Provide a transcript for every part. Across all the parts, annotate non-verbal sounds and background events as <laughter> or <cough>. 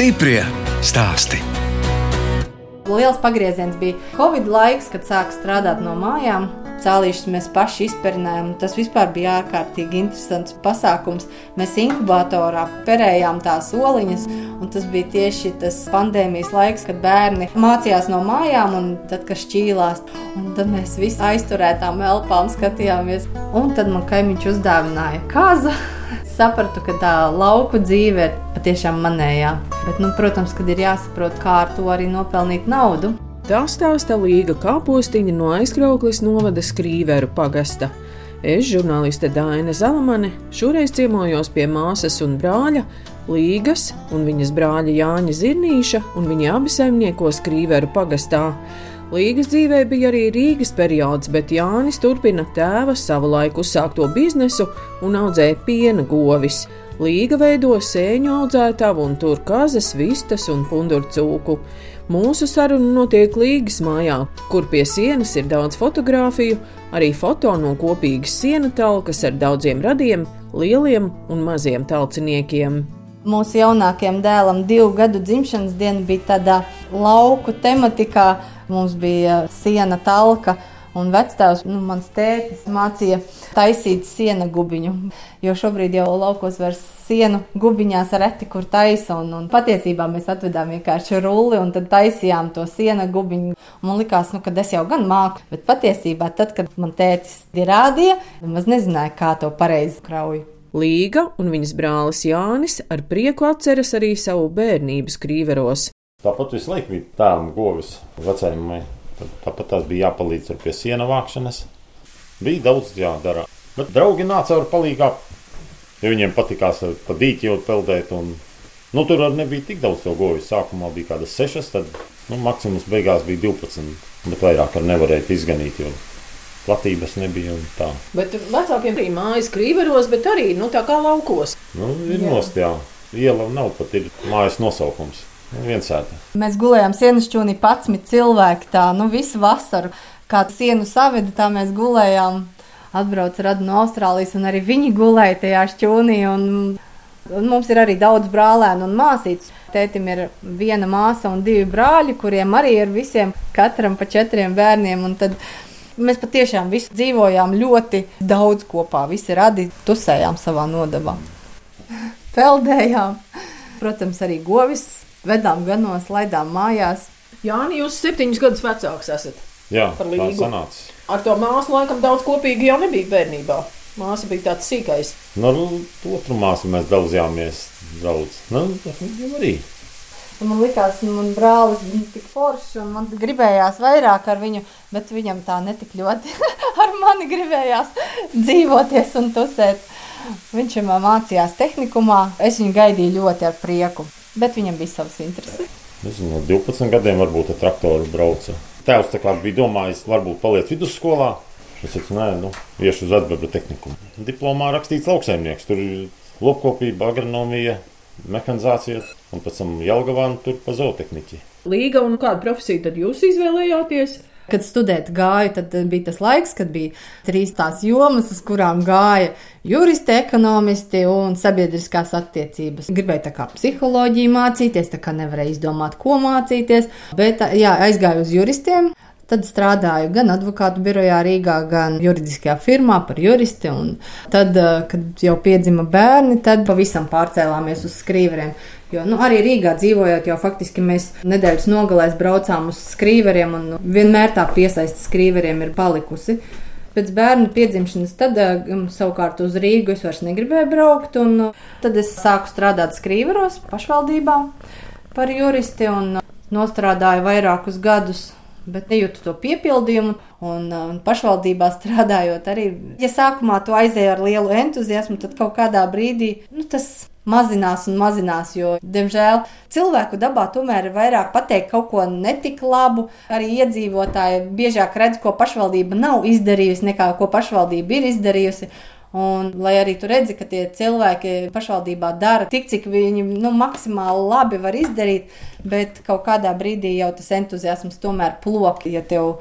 Stiprie stāsti. Liels pagrieziens bija Covid laiks, kad sāka strādāt no mājām. Cēlīšus mēs paši izperinājām. Tas vispār bija ārkārtīgi interesants pasākums. Mēs inkubatorā perējām tās oliņas, un tas bija tieši tas pandēmijas laiks, kad bērni mācījās no mājām, un tad, kad šķīlās, un tad mēs visi aizturētām elpām skatījāmies. Un tad man kaimiņš uzdāvināja kazu. Sapratu, ka tā lauku dzīve ir patiešām manējā. Bet, nu, protams, kad ir jāsaprot, kā ar to arī nopelnīt naudu. Tā stāsta Līga Kāpostiņa no aizkrauklis novada Skrīveru pagasta. Es, žurnāliste Dāna Zalamane, šoreiz ciemojos pie māsas un brāļa Līgas un viņas brāļa Jāņa Zirnīša, un viņi abi saimnieko Skrīveru pagastā. Līgas dzīvē bija arī Rīgas periods, bet Jānis turpina tēva savu laiku uzsākto biznesu un audzēja piena govis. Līga veido sēņu audzētavu un tur kazas, vistas un pundurcūku. Mūsu saruna notiek Līgas mājā, kur pie sienas ir daudz fotografiju, arī foto no kopīgas siena talkas ar daudziem radiem, lieliem un maziem talciniekiem. Mūsu jaunākajam dēlam divu gadu dzimšanas diena bija tādā lauku tematikā. Mums bija siena talka, Un vectēvs, nu, mans tētis, mācīja taisīt sienu gubiņu. Jo šobrīd jau laukos vairs sienu gubiņās reti kur taisa. Un, un patiesībā mēs atvedām vienkārši rulli un tad taisījām to sienu gubiņu. Man likās, nu, ka es jau gan māku, bet patiesībā tad, kad man tētis rādīja, maz nezināju, kā to pareizi krauju. Līga un viņas brālis Jānis ar prieku atceras arī savu bērnības krīveros. Tāpat visu laiku bija tēvam govis vecajai Tāpat tās bija jāpalīdz ar pie siena vākšanas. Bija daudz jādara. Bet draugi nāca ar palīgā, ja viņiem patikās pa dīķi jau peldēt. Un, nu, tur arī nebija tik daudz to goju. Sākumā bija kādas sešas, tad nu, maksimums beigās bija 12. Bet vairāk ar nevarēja izganīt, jo platības nebija. Bet vecākiem bija mājas krīveros, bet arī nu, tā kā laukos. Nu, ir nost, jā. Iela nav pat ir mājas nosaukums. Viensēta. Mēs gulējām sienas čūnī 11 cilvēki. Tā, nu, visu vasaru, kā sienu saveda, tā mēs gulējām. Atbrauca radu no Austrālijas, un arī viņi gulēja tajā šķūnī. Un, un mums ir arī daudz brālēnu un māsītes. Tētim ir viena māsa un divi brāļi, kuriem arī ir visiem, katram pa četriem bērniem. Mēs patiešām visi dzīvojām ļoti daudz kopā. Visi radi tusējām savā nodabā. <laughs> Peldējām. Protams, arī govis vedām ganos, laidām mājās. Jāni, jūs septiņus gadus vecāks esat. Jā, par līgu. Tā sanāca. Ar to māsu laikam daudz kopīgi jau nebija bērnībā. Māsa bija tāds sīkais. Nu, ar otru māsu mēs daudzījāmies daudz. Nu, tas jau arī. Man liekas, ka man brālis bija tik foršs, un man gribējās vairāk ar viņu, bet viņam tā netik ļoti <laughs> ar mani gribējās dzīvoties un tusēt. Viņš jau mācījās tehnikumā, es viņu gaidīju ļoti ar prieku bet viņam bija savas intereses. Nezinu, no 12 gadiem varbūt ar traktoru brauca. Tēvs bija domājis, varbūt paliec vidusskolā. Es teicu, nē, nu, iešu uz atbildību tehniku. Diplomā rakstīts lauksaimnieks. Tur ir lopkopība, agronomija, mehanizācija un pēc tam Jelgavāna tur pa zootehniķi. Līga un kādu profesiju tad jūs izvēlējāties? Kad studēt gāju, tad bija tas laiks, kad bija trīs tās jomas, uz kurām gāja juristi, ekonomisti un sabiedriskās attiecības. Gribēju tā kā psiholoģiju mācīties, tā kā nevarēju izdomāt, ko mācīties, bet jā, aizgāju uz juristiem. Tad strādāju gan advokātu birojā Rīgā, gan juridiskajā firmā par juristi. Un tad, kad jau piedzima bērni, tad pavisam pārcēlāmies uz skrīveriem. Jo nu, arī Rīgā dzīvojot, jau faktiski mēs nedēļas nogalēs braucām uz skrīveriem, un vienmēr tā piesaiste skrīveriem ir palikusi. Pēc bērna piedzimšanas, tad um, savukārt uz Rīgu es vairs negribēju braukt, un uh, tad es sāku strādāt skrīveros pašvaldībā par juristi un nostrādāju vairākus gadus bet nejūtu to piepildījumu. Un, un pašvaldībā strādājot, arī, ja sākumā to aizēju ar lielu entuziasmu, tad kaut kādā brīdī nu, tas mazinās un mazinās. Jo, diemžēl, cilvēku dabā tomēr ir vairāk pateikt kaut ko netik labu. Arī iedzīvotāji biežāk redz, ko pašvaldība nav izdarījusi, nekā ko pašvaldība ir izdarījusi. Un, lai arī tu redzi, ka tie cilvēki pašvaldībā dara tik, cik viņi nu, maksimāli labi var izdarīt, bet kaut kādā brīdī jau tas entuziasms tomēr plok, ja tev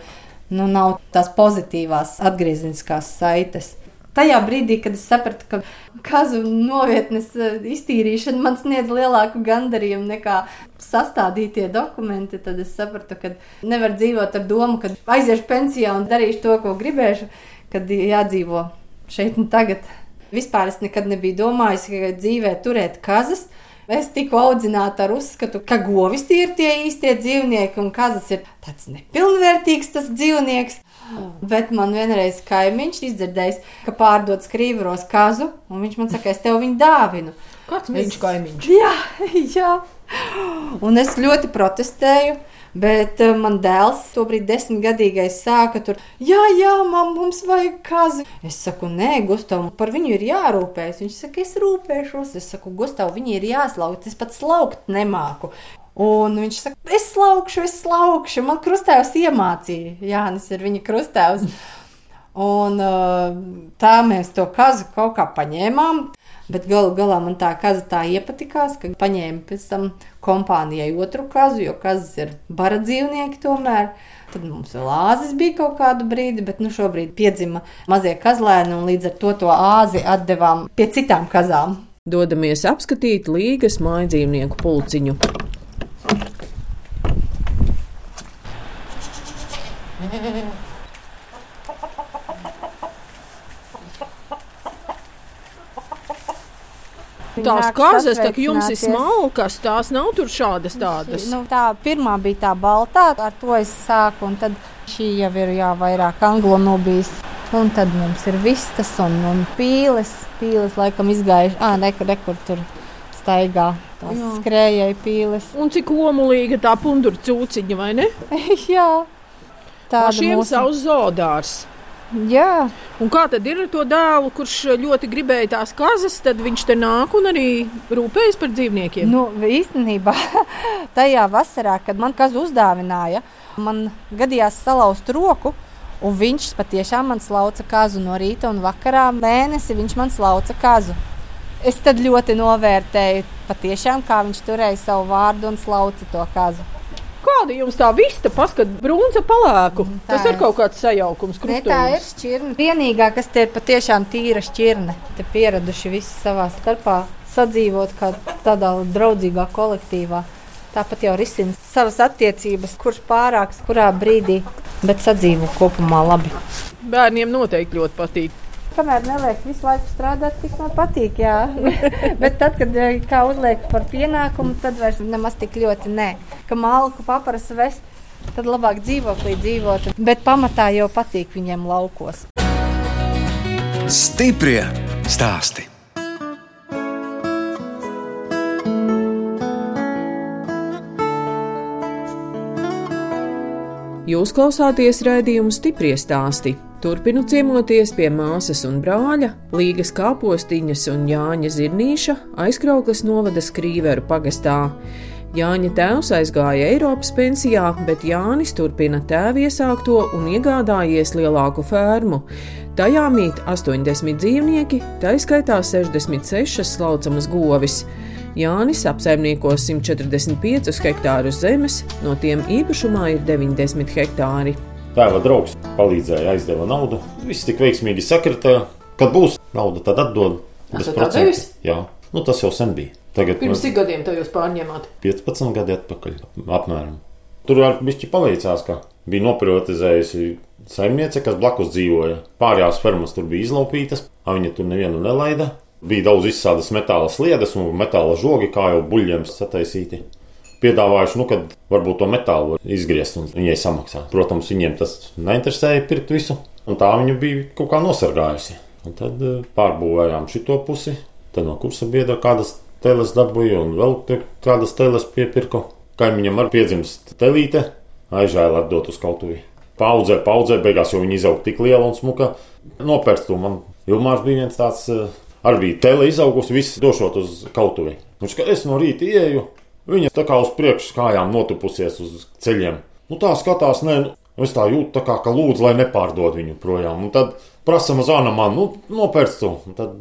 nu, nav tās pozitīvās atgriezeniskās saites. tajā brīdī, kad es sapratu, ka kazu novietnes eh, iztīrīšana man sniedz lielāku gandarījumu nekā sastādītie dokumenti, tad es sapratu, ka nevar dzīvot ar domu, ka aiziešu pensijā un darīšu to, ko gribēšu, kad jādzīvo šeit un tagad. Vispār es nekad nebiju domājis, ka dzīvē turēt kazas. Es tiku audzināta ar uzskatu, ka govis tie ir tie īstie dzīvnieki, un kazas ir tāds nepilnvērtīgs tas dzīvnieks. Bet man vienreiz kaimiņš izdzirdējis, ka pārdod skrīveros kazu, un viņš man saka, es tev viņu dāvinu. Kāds viņš kaimiņš? Jā, <laughs> jā. Un es ļoti protestēju. Bet uh, man dēls, tobrīd desmitgadīgais, sāka tur, jā, jā, mam, mums vajag kazi. Es saku, nē, Gustav, par viņu ir jārūpējas. Viņš saka, es rūpēšos. Es saku, Gustav, viņi ir jāslaukt, es pat slaukt nemāku. Un viņš saka, es slaukšu, es slaukšu. Man krustēvs iemācīja. Jānis ir viņa krustēvs. Un uh, tā mēs to kazu kaut kā paņēmām. Bet galu galā man tā kaza tā iepatikās, ka paņēma pēc tam kompānijai otru kazu, jo kazas ir bara dzīvnieki tomēr. Tad mums vēl āzis bija kaut kādu brīdi, bet nu šobrīd piedzima mazie kazlēni un līdz ar to to āzi atdevām pie citām kazām. Dodamies apskatīt līgas mājdzīvnieku pulciņu. Tās kazas, tā jums ir smalkas, tās nav tur šādas tādas. Nu, tā pirmā bija tā baltā, ar to es sāku, un tad šī jau ir jā, vairāk anglo nobijis. Un tad mums ir vistas un, un pīles. Pīles laikam izgājuši, ah, nekur, nekur tur staigā. Tās Jā. skrējēji pīles. Un cik omulīga tā pundura cūciņa, vai ne? <laughs> jā, tāda Pašiem mūsu- savs zodārs. Jā, Un kā tad ir ar to dēlu, kurš ļoti gribēja tās kazas, tad viņš te nāk un arī rūpējas par dzīvniekiem? Nu, īstenībā <laughs> tajā vasarā, kad man kazu uzdāvināja, man gadījās salauzt roku. Un viņš patiešām man slauca kazu no rīta un vakarā mēnesi. Viņš man slauca kazu. Es tad ļoti novērtēju, patiešām, kā viņš turēja savu vārdu un slauca to kazu. Kāda jums tā vista, paskat, brūnca palēku? Tā Tas ir kaut kāds sajaukums, Ne, tā ir krustojums. šķirne. Vienīgā, kas te ir patiešām tīra šķirne, te pieraduši visi savā starpā sadzīvot kā tādā draudzīgā kolektīvā. Tāpat jau risina savas attiecības, kurš pārāks, kurā brīdī, bet sadzīvo kopumā labi. Bērniem noteikti ļoti patīk. Kamēr neliek visu laiku strādāt, tik man patīk. Jā. <laughs> Bet tad, kad eh, kā uzliek par pienākumu, tad vairs nemaz tik ļoti nē. Ka malku paprasa vest, tad labāk dzīvoklī dzīvot. Bet pamatā jau patīk viņiem laukos. Stiprie stāsti. Jūs klausāties raidījumu stipri stāstī. Turpinu ciemoties pie māsas un brāļa, Līgas kāpostiņas un Jāņa Zirnīša aizkrauklas novada skrīveru pagastā. Jāņa tēvs aizgāja Eiropas pensijā, bet Jānis turpina tēva iesākto un iegādājies lielāku fermu. Tajā mīt 80 dzīvnieki, tā izskaitā 66 slaucamas govis. Jānis apsaimnieko 145 hektārus zemes, no tiem īpašumā ir 90 hektāri. Tēva draugs palīdzēja, aizdeva naudu. Viss tik veiksmīgi sakrita. Kad būs nauda, tad atdod. Procentiem. atdevis? Jā, nu, tas jau sen bija. Tagad Pirms cik gadiem to jūs pārņēmāt? 15 gadi atpakaļ. Apmēram. Tur ar bišķi paveicās, ka bija noprivatizējusi saimniece, kas blakus dzīvoja. Pārējās fermas tur bija izlaupītas, viņa tur nevienu nelaida. Bija daudz izsādes metāla sliedes un metāla žogi, kā jau buļļiem sataisīti. Piedāvājuši, nu, kad varbūt to metālu var izgriezt un viņai samaksā. Protams, viņiem tas neinteresēja pirkt visu, un tā viņa bija kaut kā nosargājusi. Un tad eh, pārbūvējām šito pusi, tad no kursa biedra kādas teles dabūju un vēl kādas teles piepirku. Kaimiņam arī piedzimst telīte, aizžēla atdot uz kautuvi. Paudzē, paudzē, beigās jau viņa izauga tik liela un smuka. Nopērts to man. Ilmārs bija viens tāds, eh, arī bija tele izaugusi, viss došot uz kautuvi. Viņš kā es no rīta ieju, viņa tā kā uz priekšu kājām notupusies uz ceļiem. Nu tā skatās, nē, nu, es tā jūtu, tā kā, ka lūdzu, lai nepārdod viņu projām. Un tad prasa mazāna man, nu, nopērts to. Un tad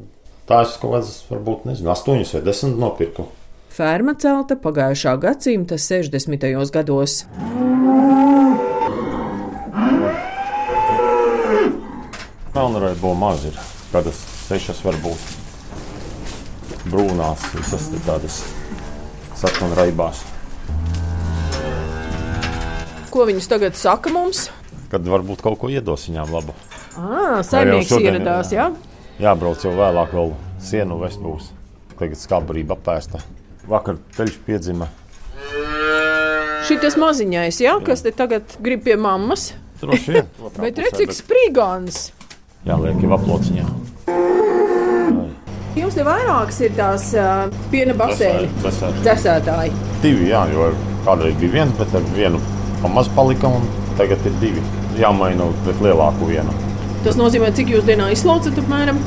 tā es kaut kādas, varbūt, nezinu, astoņas vai desmit nopirku. Ferma celta pagājušā gadsimta 60. gados. Melnrai buvo maz ir. kādas sešas varbūt brūnās, visas te tādas sarkanraibās. Ko viņas tagad saka mums? Kad varbūt kaut ko iedos viņām labu. Ah, saimnieks ieradās, jā? Jābrauc jau vēlāk, vēl sienu vest būs. Tagad skābarība apēsta. Vakar teļš piedzima. Šitas maziņais, jā, kas te tagad grib pie mammas. Droši vien. <laughs> Bet redz, cik sprīgāns. Jāliek jau aplociņā. Jums te vairākas ir tās uh, piena ir dzēsētāji. divi, jā, jo kādreiz bija viens, bet ar vienu pamaz palika un tagad ir divi. Jāmaina pret lielāku vienu. Tas nozīmē, cik jūs dienā izslaucat apmēram.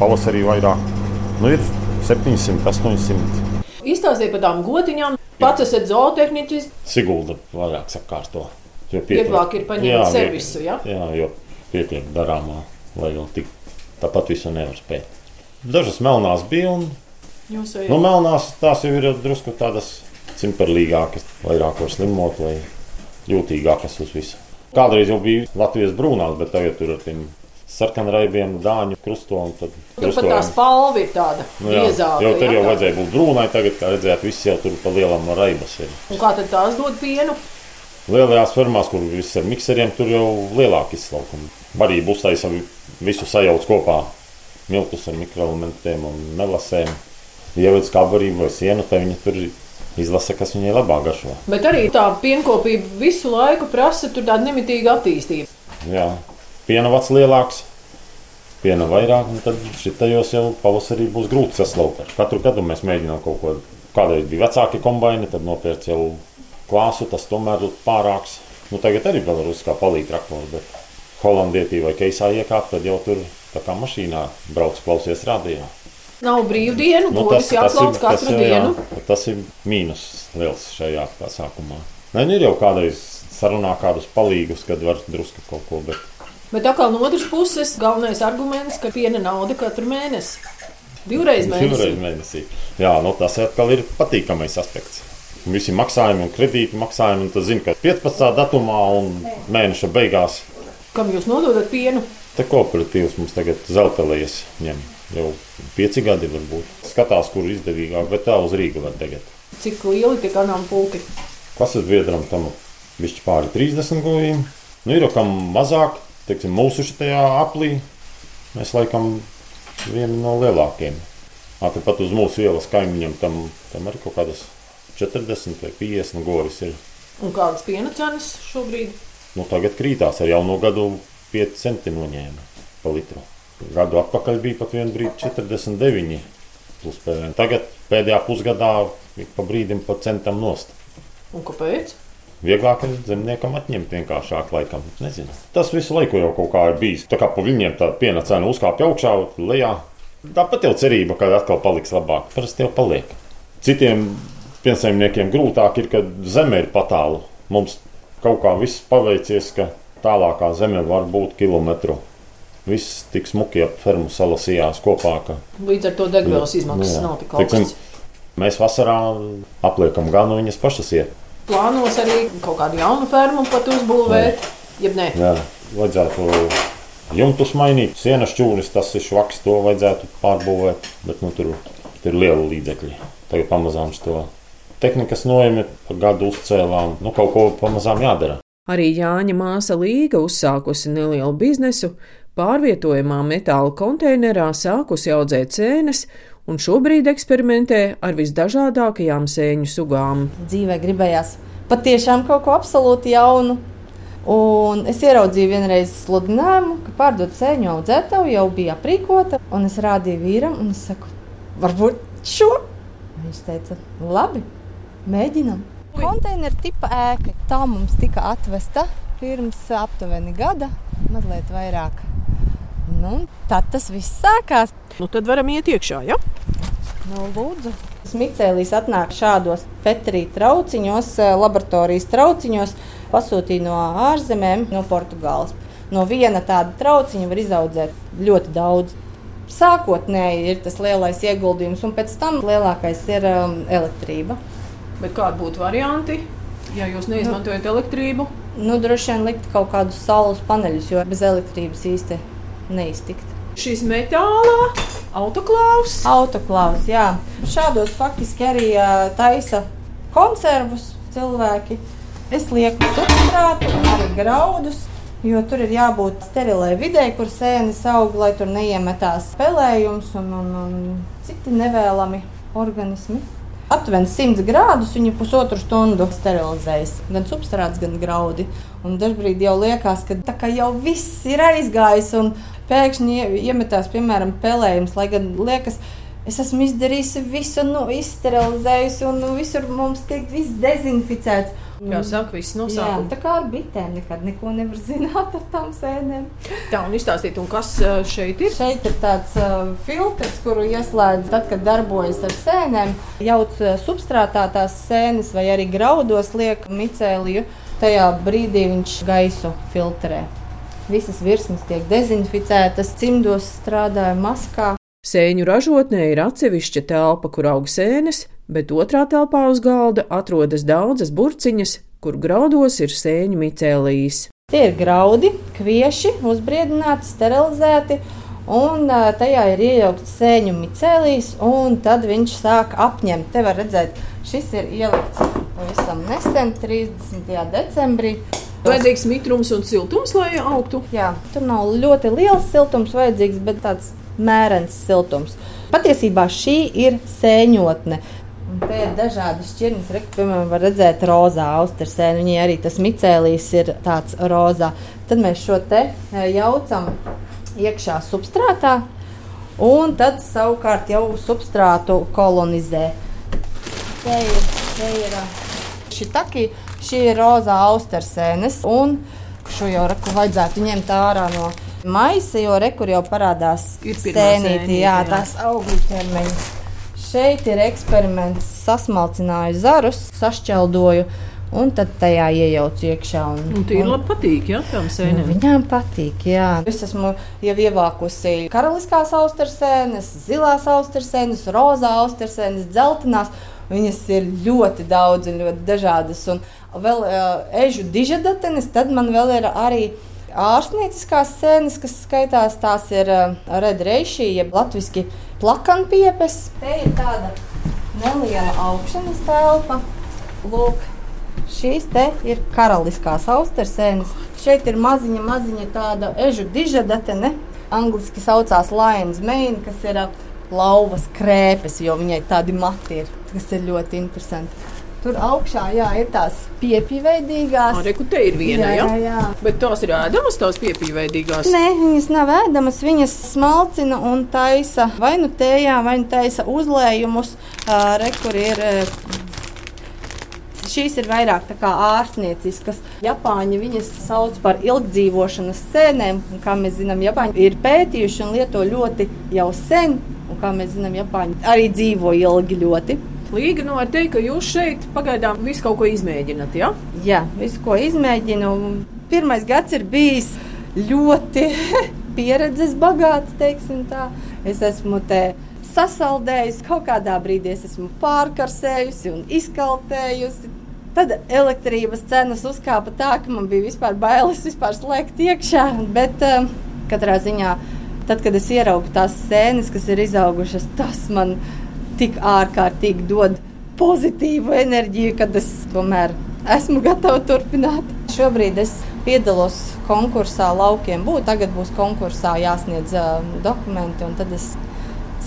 Pavasarī vairāk. Nu, ir 700, 800. Izstāstiet par tām gotiņām. Pats esat zootehniķis. Sigulda vairāk sakārto. Jo Vieglāk ir paņemt Jā, servisu, ja? Jā, jo pietiek darāmā, lai jau tik tāpat visu nevar spēt. Dažas melnās bija, un jau nu, melnās tās jau ir drusku tādas cimperlīgākas, vairāk var slimot vai jūtīgākas uz visu. Kādreiz jau bija Latvijas brūnās, bet tagad tur ar tiem sarkanraibiem, dāņu krusto un tad Tur pat tā spalva ir tāda Nu, jā, biezāka. jau tur ja? jau vajadzēja būt brūnai, tagad, kā redzējāt, viss jau tur pa lielam raibas ir. Un kā tad tās dod pienu? Lielajās fermās, kur viss ar mikseriem, tur jau lielāka izslaukuma. Barība uztaisa visu sajauc kopā. Miltus ar mikroelementiem un nelasēm. Ievadz kā barību vai sienu, tad viņi tur izlasa, kas viņai labāk garšo. Bet arī tā pienkopība visu laiku prasa tādu nemitīgu attīstību. Jā, piena vats lielāks, piena vairāk, un tad šitajos jau pavasarī būs grūti saslaukt. Katru gadu mēs mēģinām kaut ko. Kādreiz bija vecāki kombaini, tad nopirkt jau klāstu, tas tomēr ir pārāks. Nu, tagad arī kā palīdz traktori, bet holandietī vai keisā iekāpt, tad jau tur tā kā mašīnā brauc klausies rādījā. Nav brīvdienu, nu, kuras jāklauc katru tas, dienu. Jā, tas ir mīnus liels šajā pasākumā. Nē, nu ir jau kādreiz sarunā kādus palīgus, kad var drusku kaut ko, bet Bet atkal no otras puses, galvenais arguments, ka piena nauda katru mēnesi. Divreiz mēnesī. Divreiz mēnesī. Jā, nu, tas atkal ir patīkamais aspekts. Visi maksājumi un kredīti maksājumi, un tas zina, ka 15. datumā un mēneša beigās Kam jūs nododat pienu? Te kooperatīvs mums tagad zeltelējas ņem. Jau pieci gadi varbūt. Skatās, kur izdevīgāk, bet tā uz Rīga var tagad. Cik lieli tie kanālpuļki? Klases biedram tam višķi pāri 30 gojiem. Nu, ir jau kam mazāk, teiksim, mūsu šajā aplī. Mēs laikam vieni no lielākajiem. Tāpat uz mūsu ielas kaimiņiem tam, tam arī kaut kādas 40 vai 50 govis ir. Un kādas piena cenas šobrīd? Nu, tagad krītās ar jauno gadu 5 centi noņēma pa litru. Gadu atpakaļ bija pat vienu brīdi 49 plus PVN. Tagad pēdējā pusgadā ik pa brīdim pa centam nost. Un kāpēc? Vieglāk ir zemniekam atņemt vienkāršāk, laikam. Nezinu. Tas visu laiku jau kaut kā ir bijis. Tā kā pa viņiem tā piena cena uzkāpa augšā, lejā. Tāpat jau cerība, ka atkal paliks labāk. Parasti jau paliek. Citiem piensaimniekiem grūtāk ir, kad zeme ir patālu. Mums kaut kā viss paveicies, ka tālākā zeme var būt kilometru. Viss tik smuki ap fermu salasījās kopā. Ka, Līdz ar to degvielas izmaksas Nu, jā. nav tik augstas. mēs vasarā apliekam gan viņas pašas iet. Plānos arī kaut kādu jaunu fermu pat uzbūvēt. Jeb nē, Jā, vajadzētu jumtus mainīt, sienas čūnis, tas ir švaks, to vajadzētu pārbūvēt. Bet nu, tur, tur ir liela līdzekļi. Tagad pamazām to tehnikas noimi gadu uzcēlām. Nu, kaut ko pamazām jādara. Arī Jāņa māsa Līga uzsākusi nelielu biznesu, pārvietojamā metāla konteinerā sākusi audzēt sēnes un šobrīd eksperimentē ar visdažādākajām sēņu sugām. dzīvē gribējās patiešām kaut ko absolūti jaunu. Un es ieraudzīju vienreiz sludinājumu, ka pārdot sēņu audzētavu jau bija aprīkota. Un es rādīju vīram, un es saku, varbūt šo. Viņš teica, labi, mēģinam. Konteineru tipa ēka. Tā mums tika atvesta pirms aptuveni gada, mazliet vairāk. Nu, tad tas viss sākās. Nu, tad varam iet iekšā, ja? Nu, lūdzu. Smicēlīs atnāk šādos Petrī trauciņos, eh, laboratorijas trauciņos, pasūtīja no ārzemēm, no Portugāles. No viena tāda trauciņa var izaudzēt ļoti daudz. Sākotnēji ir tas lielais ieguldījums, un pēc tam lielākais ir um, elektrība. Bet kādi būtu varianti, ja jūs neizmantojat elektrību? Nu, droši vien likt kaut kādus saules paneļus, jo bez elektrības īsti neiztikt. Šis metālā autoklāvs. Autoklāvs, jā. Šādos faktiski arī taisa konservus cilvēki. Es lieku substrātu un arī graudus. Jo tur ir jābūt sterilai vidē, kur sēnes aug, lai tur neiemetās spēlējums un, un, un citi nevēlami organismi. Aptuveni 100 grādus viņa pusotru stundu sterilizējas. Gan substrāts, gan graudi. Un dažkārt jau liekas, ka jau viss ir aizgājis un pēkšņi iemetās, piemēram, pelējums. Lai gan liekas, es esmu izdarījusi visu, nu, izsterilizējusi un nu, visur mums tiek viss dezinficēts. Kā saka, viss nosaucums. Jā, tā kā ar bitēm nekad neko nevar zināt ar tām sēnēm. Tā, un izstāstīt, un kas šeit ir? Šeit ir tāds uh, filtrs, kuru ieslēdz tad, kad darbojas ar sēnēm. Jauc substrātā tās sēnes vai arī graudos liek micēliju. Tajā brīdī viņš gaisu filtrē. Visas virsmas tiek dezinficētas, cimdos strādāja maskā. Sēņu ražotnē ir atsevišķa telpa, kur aug sēnes, bet otrā telpā uz galda atrodas daudzas burciņas, kur graudos ir sēņu micēlijas. Tie ir graudi, kvieši, uzbriedināti, sterilizēti, un tajā ir iejaukts sēņu micēlijas, un tad viņš sāk apņemt. Te var redzēt, šis ir ielikts pavisam nesen, 30. decembrī. Vajadzīgs mitrums un siltums, lai augtu. Jā, tur nav ļoti liels siltums vajadzīgs, bet tāds mērens siltums. Patiesībā šī ir sēņotne. Un te ir dažādi šķirnes, re, piemēram, var redzēt rozā austersēnu. Viņai arī tas micēlijs ir tāds rozā. Tad mēs šo te jaucam iekšā substrātā, un tad savukārt jau substrātu kolonizē. Te ir, te ir šitaki, šī ir rozā austersēnes, un šo jau reku vajadzētu ņemt ārā no maisa, jo rekur jau parādās sēnīti, jā, tās augļu ķermeņi. Šeit ir eksperiments, sasmalcināju zarus, sašķeldoju. Un tad tajā iejaucu iekšā. Un, un tie ir labi patīk, jā, tām sēnēm. Nu, viņām patīk, jā. Es esmu jau ievākusi karaliskās austersēnes, zilās austersēnes, rozā austersēnes, dzeltenās. Viņas ir ļoti daudz un ļoti dažādas. Un vēl uh, ežu dižadatenes, tad man vēl ir arī ārstnieciskās sēnes, kas skaitās, tās ir uh, redreišī, jeb latviski plakanpiepes. Te ir tāda neliela augšanas telpa. Lūk, šīs te ir karaliskās austersēnes. Šeit ir maziņa, maziņa tāda ežu dižadatene. Angliski saucās Lions Mane, kas ir uh, lauvas krēpes, jo viņai tādi mati ir, kas ir ļoti interesanti. Tur augšā jā, ir tās piepīveidīgās. Arī te ir viena, jā, jā. jā. Bet tās ir ēdamas, tās piepīveidīgās. Nē, viņas nav ēdamas. Viņas smalcina un taisa vai nu tējā, vai nu taisa uzlējumus. Re, kur ir šīs ir vairāk ārstnieciskas. Japāņi viņas sauc par ilgdzīvošanas sēnēm. Kā mēs zinām, Japāņi ir pētījuši un lieto ļoti jau sen. Un, kā mēs zinām, Japāņi arī dzīvo ilgi ļoti. Līga no ar teikt, ka jūs šeit pagaidām visu kaut ko izmēģināt, ja? Jā, visu ko izmēģinu. Pirmais gads ir bijis ļoti <laughs> pieredzes bagāts, teiksim tā. Es esmu te sasaldējusi, kaut kādā brīdī es esmu pārkarsējusi un izkaltējusi. Tad elektrības cenas uzkāpa tā, ka man bija vispār bailes vispār slēgt iekšā. Bet um, katrā ziņā, tad, kad es ieraugu tās sēnes, kas ir izaugušas, tas man ir tik ārkārtīgi dod pozitīvu enerģiju, kad es tomēr esmu gatava turpināt. Šobrīd es piedalos konkursā Laukiem būt. Tagad būs konkursā jāsniedz uh, dokumenti, un tad es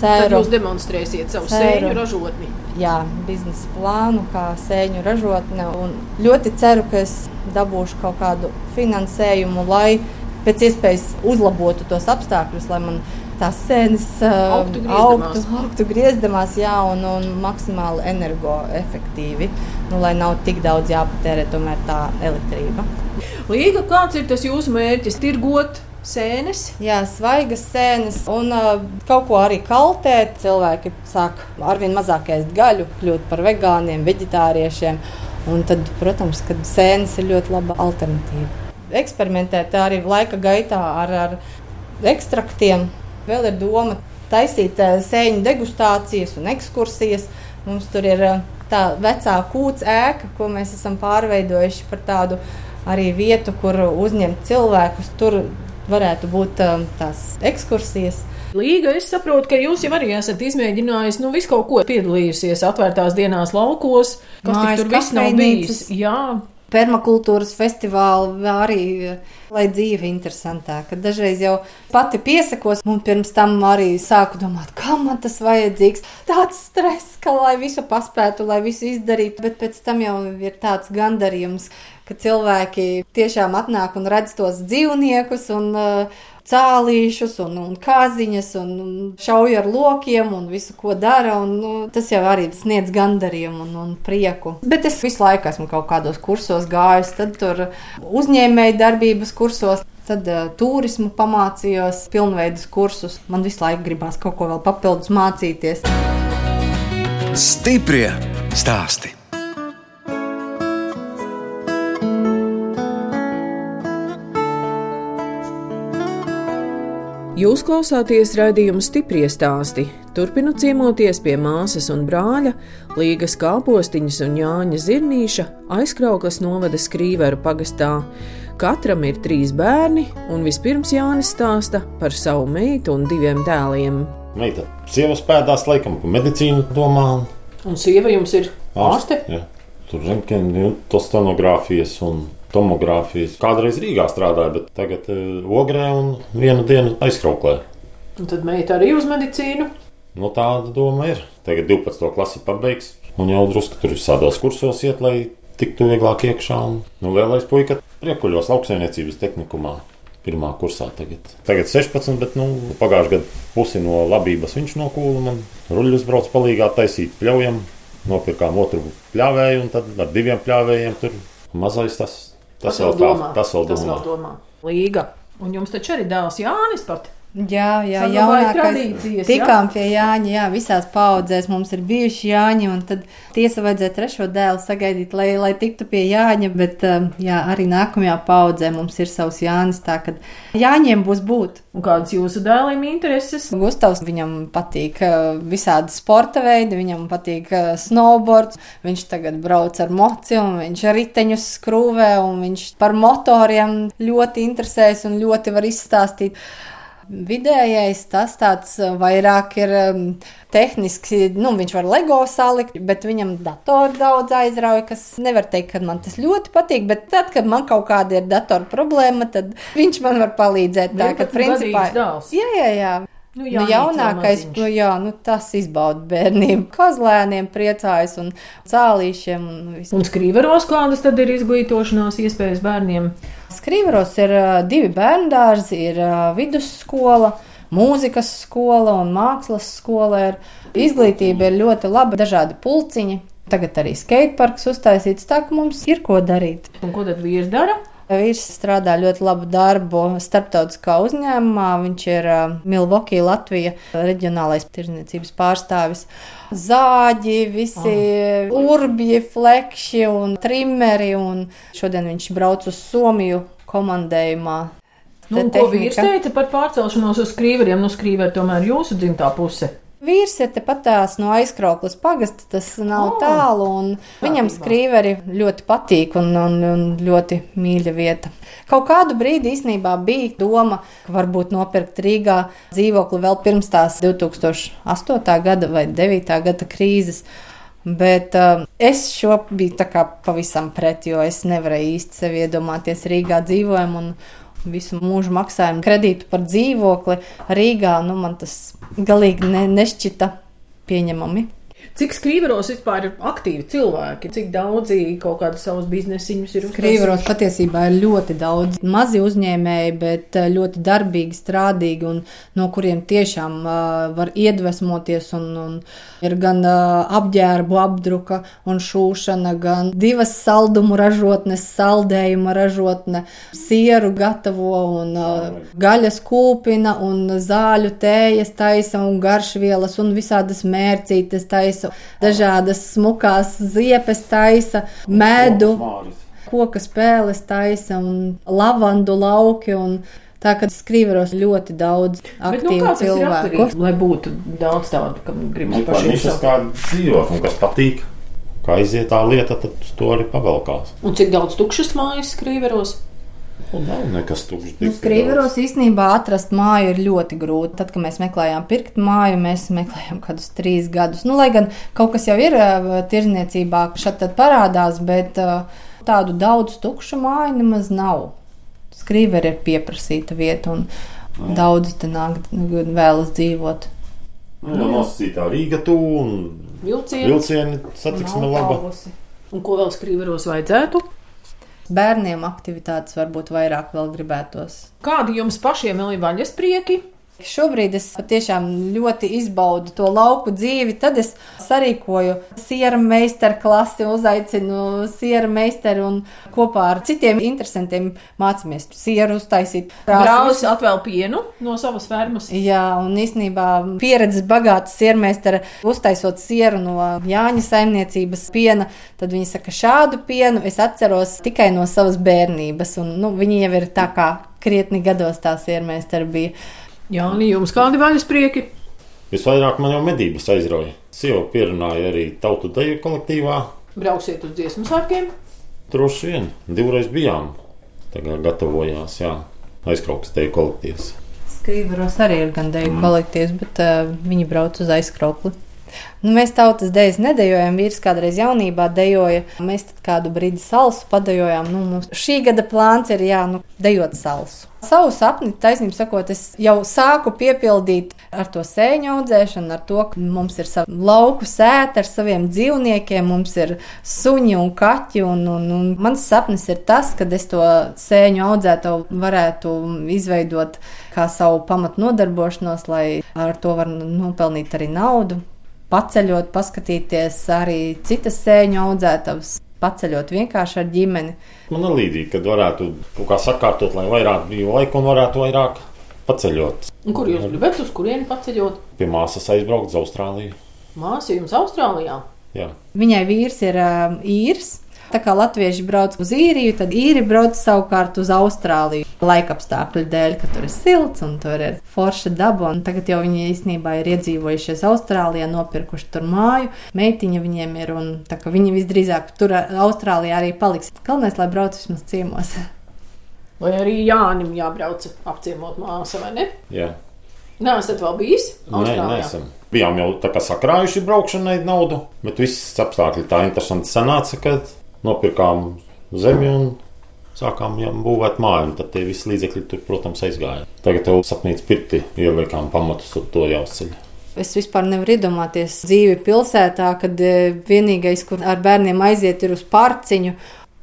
ceru, ka jūs demonstrēsiet savu ceru, sēņu ražotni. Jā, biznesa plānu, kā sēņu ražotne. Un ļoti ceru, ka es dabūšu kaut kādu finansējumu, lai pēc iespējas uzlabotu tos apstākļus, lai man tās sēnes uh, augtu, augtu, augtu griezdamās, jā, un, un maksimāli energoefektīvi, nu, lai nav tik daudz jāpatērē tomēr tā elektrība. Līga, kāds ir tas jūsu mērķis? Tirgot sēnes. Jā, svaigas sēnes un uh, kaut ko arī kaltēt. Cilvēki sāk arvien mazāk ēst gaļu, kļūt par vegāniem, vegetāriešiem. Un tad, protams, ka sēnes ir ļoti laba alternatīva. Eksperimentēt arī laika gaitā ar, ar ekstraktiem, Vēl ir doma taisīt eh, sēņu degustācijas un ekskursijas. Mums tur ir eh, tā vecā kūts ēka, ko mēs esam pārveidojuši par tādu arī vietu, kur uzņemt cilvēkus. Tur varētu būt um, tās ekskursijas. Līga, es saprotu, ka jūs jau arī esat izmēģinājis, nu, visu kaut ko piedalījusies atvērtās dienās laukos, kas Mājas tur viss nav bijis. Jā, permakultūras festivāli arī, lai dzīve interesantāka. Dažreiz jau pati piesakos, un pirms tam arī sāku domāt, kā man tas vajadzīgs. Tāds stress, ka lai visu paspētu, lai visu izdarītu, bet pēc tam jau ir tāds gandarījums, ka cilvēki tiešām atnāk un redz tos dzīvniekus un uh, cālīšus un, un kāziņas un, un šauj ar lokiem un visu, ko dara. Un, nu, tas jau arī sniedz gandarījumu un, un prieku. Bet es visu laiku esmu kaut kādos kursos gājis, tad tur uzņēmēju darbības kursos. Tad uh, turismu pamācījos, pilnveidus kursus. Man visu laiku gribās kaut ko vēl papildus mācīties. Stiprie stāsti. Jūs klausāties raidījuma stipri stāstī. Turpinu ciemoties pie māsas un brāļa, Līgas kāpostiņas un Jāņa Zirnīša aizkrauklas novada skrīveru pagastā. Katram ir trīs bērni, un vispirms Jānis stāsta par savu meitu un diviem dēliem. Meita sievas pēdās, laikam, par medicīnu domā. Un sieva jums ir ārste? Jā. Tur rentgena, tostonogrāfijas un tomogrāfijas. Kādreiz Rīgā strādāja, bet tagad uh, ogrē un vienu dienu aizkrauklē. Un tad meita arī uz medicīnu. Nu, tāda doma ir. Tagad 12. klasi pabeigs un jau drusku tur visādos kursos iet, lai tiktu vieglāk iekšā. Un, nu, lielais puika priekuļos lauksaimniecības tehnikumā. Pirmā kursā tagad. Tagad 16, bet nu, pagājušajā gadā pusi no labības viņš nokūla. Man ruļļus brauc palīgā taisīt pļaujam. Nopirkām otru pļāvēju, un tad ar diviem pļāvējiem tur mazais tas, tas, vēl, tā, tas vēl tas domā. vēl domā. Līga. Un jums taču arī dēls Jānis pat. Jā, jā, jaunākais. Tikām pie Jāņa, jā, visās paudzēs mums ir bijuši Jāņi, un tad tiesa vajadzēja trešo dēlu sagaidīt, lai, lai tiktu pie Jāņa, bet um, jā, arī nākamajā paudzē mums ir savs Jānis, tā ka Jāņiem būs būt. Un kādas jūsu dēliem intereses? Gustavs viņam patīk uh, visādi sporta veidi, viņam patīk uh, snowboards, viņš tagad brauc ar mociju, un viņš riteņus skrūvē, un viņš par motoriem ļoti interesēs un ļoti var izstāstīt. Vidējais tas tāds uh, vairāk ir um, tehniski, nu, viņš var LEGO salikt, bet viņam datori daudz aizrauja, kas nevar teikt, ka man tas ļoti patīk, bet tad, kad man kaut kāda ir datora problēma, tad viņš man var palīdzēt. Tā, ka, 11 principā, jā, jā, jā. Nu, Nu, Jānis jaunākais, vēl maziņš. nu, jā, nu, tas izbauda bērnību. <laughs> Kozlēniem priecājas un cālīšiem. Un visu. Un skrīveros kādas tad ir izglītošanās iespējas bērniem? Skrīveros ir divi bērndārzi, ir ā, vidusskola, mūzikas skola un mākslas skola. Ir. Izglītība ir ļoti laba, dažādi pulciņi. Tagad arī skateparks uztaisīts, tā ka mums ir ko darīt. Un ko tad vīrs dara? Vīrs strādā ļoti labu darbu starptautiskā uzņēmumā. Viņš ir uh, Milwaukee, Latvijas reģionālais tirdzniecības pārstāvis. Zāģi, visi urbji, flekši un trimeri. Un šodien viņš brauc uz Somiju komandējumā. Nu, ko vīrs teica par pārcelšanos uz skrīveriem? Nu, skrīveri tomēr jūsu dzimtā puse. Vīrs ir tepat tās no aizkrauklas pagasta, tas nav oh, tālu. un Viņam skrīveri ļoti patīk un, un, un ļoti mīļa vieta. Kaut kādu brīdi īsnībā bija doma, ka varbūt nopirkt Rīgā dzīvokli vēl pirms tās 2008. gada vai 2009. gada krīzes. Bet uh, es šo biju tā kā pavisam pret, jo es nevarēju īsti sev iedomāties Rīgā dzīvojumu un visu mūžu maksājumu kredītu par dzīvokli Rīgā. Nu, man tas galīgi ne, nešķita pieņemami. Cik skrīveros vispār ir aktīvi cilvēki? Cik daudzi kaut kādus savus biznesiņus ir Krīveros patiesībā ir ļoti daudz mazi uzņēmēji, bet eh, ļoti darbīgi, strādīgi un no kuriem tiešām uh, var iedvesmoties. Un, un ir gan uh, apģērbu apdruka un šūšana, gan divas saldumu ražotnes, saldējuma ražotne, sieru gatavo un uh, gaļas kūpina un zāļu tējas taisa un garšvielas un visādas mērcītes taisa, dažādas smukās ziepes taisa, medu koka spēles taisa un lavandu lauki. Un tā kā skrīveros ļoti daudz Bet, nu, aktīvu kā tas ir cilvēku. atkarīgs, lai būtu daudz tādu, kam gribas Nu, pašiem nišas savu. kā dzīvot, un kas patīk, kā aiziet tā lieta, tad uz to arī pavelkās. Un cik daudz tukšas mājas skrīveros? Nu, nav nekas tukšs. Nu, Skrīveros īstenībā atrast māju ir ļoti grūti. Tad, kad mēs meklējām pirkt māju, mēs meklējām kādus trīs gadus. Nu, lai gan kaut kas jau ir uh, tirzniecībā, šeit tad parādās, bet uh, tādu daudz tukšu māju nemaz nav. Skrīveri ir pieprasīta vieta, un no. daudzi te nāk vēlas dzīvot. Nu, jau nosacītā Rīga tuvu un Vilcieni. vilcieni satiksme laba. Un ko vēl skrīveros vajadzētu? Bērniem aktivitātes varbūt vairāk vēl gribētos. Kādi jums pašiem ir vaļasprieki? Šobrīd es patiešām ļoti izbaudu to lauku dzīvi. Tad es sarīkoju siera meistaru klasi, uzaicinu siera meistaru un kopā ar citiem interesantiem mācāmies sieru uztaisīt. Brālis atvēl pienu no savas fermas. Jā, un īstenībā pieredzes bagāta siermeistara uztaisot sieru no Jāņa saimniecības piena. Tad viņi saka, šādu pienu es atceros tikai no savas bērnības. Un, nu, viņi jau ir tā kā krietni gados tā siermeistara bija. Jā, jums kādi vaļasprieki? Visvairāk man jau medības aizrauja. Sieva pierunāja arī tautu deju kolektīvā. Brauksiet uz dziesmu sārkiem. Droši vien divreiz bijām. Tagad gatavojās, jā, aizkraukas deju kolektīvs. Skrīveros arī ir gan deju kolektīvs, bet uh, viņi brauc uz aizkraukli. Nu, mēs tautas dejas nedējojam, vīrs kādreiz jaunībā dejoja. Mēs kādu brīdi salsu padejojām. Nu, mums šī gada plāns ir jā, nu, dejot salsu. Savu sapni, taisnība sakot, es jau sāku piepildīt ar to sēņu audzēšanu, ar to, ka mums ir savi lauku sēta ar saviem dzīvniekiem, mums ir suņi un kaķi. Un, un, un mans sapnis ir tas, ka es to sēņu audzētāju varētu izveidot kā savu pamatu nodarbošanos, lai ar to var nopelnīt arī naudu paceļot, paskatīties arī citas sēņu audzētavas, paceļot vienkārši ar ģimeni. Man ir līdzīgi, kad varētu kaut kā sakārtot, lai vairāk brīvu laiku un varētu vairāk paceļot. Un kur jūs gribat, uz kurieni paceļot? Pie māsas aizbraukt uz Austrāliju. Māsa jums Austrālijā. Jā. Viņai vīrs ir uh, īrs. Tā kā latvieši brauc uz īriju, tad īri brauc savukārt uz Austrāliju. Laika apstākļu dēļ, ka tur ir silts un tur ir forša daba. Un tagad jau viņi īstenībā ir iedzīvojušies Austrālijā, nopirkuši tur māju. Meitiņa viņiem ir un viņi visdrīzāk tur Austrālijā arī paliks. Galvenais, lai brauc vismaz ciemos. <laughs> Vai arī Jānim jābrauc apciemot māsu, vai ne? Jā. Nē, esat vēl bijis Nē, neesam. Bijām jau tā kā sakrājuši braukšanai naudu, bet viss apstākļi tā interesanti sanāca, ka nopirkām zemi un sākām būvēt māju. Tad tie visi līdzekļi tur, protams, aizgāja. Tagad jau sapnīts pirti ieliekām pamatus uz to jāuzceļ. Es vispār nevaru iedomāties dzīvi pilsētā, kad e, vienīgais, kur ar bērniem aiziet, ir uz pārciņu.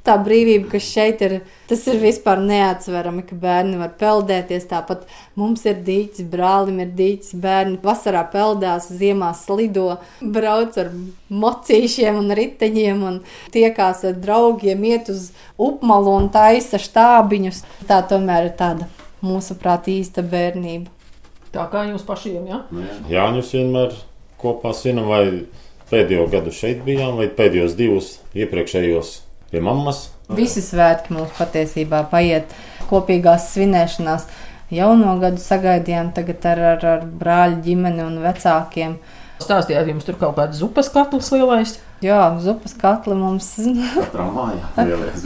Tā brīvība, kas šeit ir, tas ir vispār neatsverami, ka bērni var peldēties. Tāpat mums ir dīķis, brālim ir dīķis, bērni vasarā peldās, ziemā slido, brauc ar mocīšiem un riteņiem un tiekās ar draugiem, iet uz upmalu un taisa štābiņus. Tā tomēr ir tāda mūsuprāt īsta bērnība. Tā kā jūs pašiem, jā? Jāņus vienmēr kopā svinam, vai pēdējo gadu šeit bijām, vai pēdējos divus iepriekšējos pie mammas. Visi svētki mums patiesībā paiet kopīgās svinēšanās. Jauno gadu sagaidījām tagad ar, ar, ar brāļu ģimeni un vecākiem. Stāstījāt, jums tur kaut kāds zupas katls lielais. Jā, zupas katli mums, Katrā mājā lielais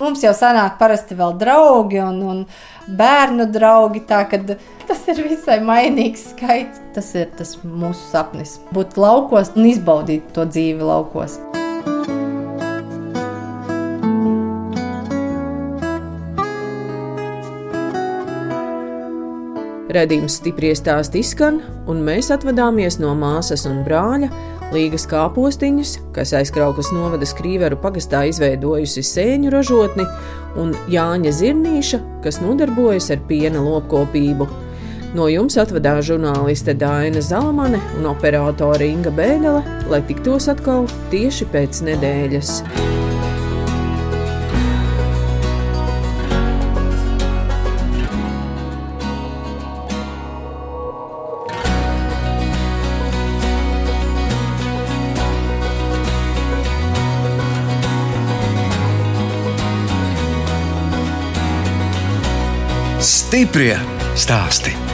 mums jau sanāk parasti vēl draugi un, un bērnu draugi. Tā kad tas ir visai mainīgs skaits. Tas ir tas mūsu sapnis. Būt laukos un izbaudīt to dzīvi laukos. Redījums stipri stāst izskan, un mēs atvadāmies no māsas un brāļa Līgas kāpostiņas, kas aizkrauklas novada skrīveru pagastā izveidojusi sēņu ražotni, un Jāņa Zirnīša, kas nodarbojas ar piena lopkopību. No jums atvadās žurnāliste Dāna Zalamane un operātore Inga Bēļele, lai tiktos atkal tieši pēc nedēļas. Stiprie stāsti.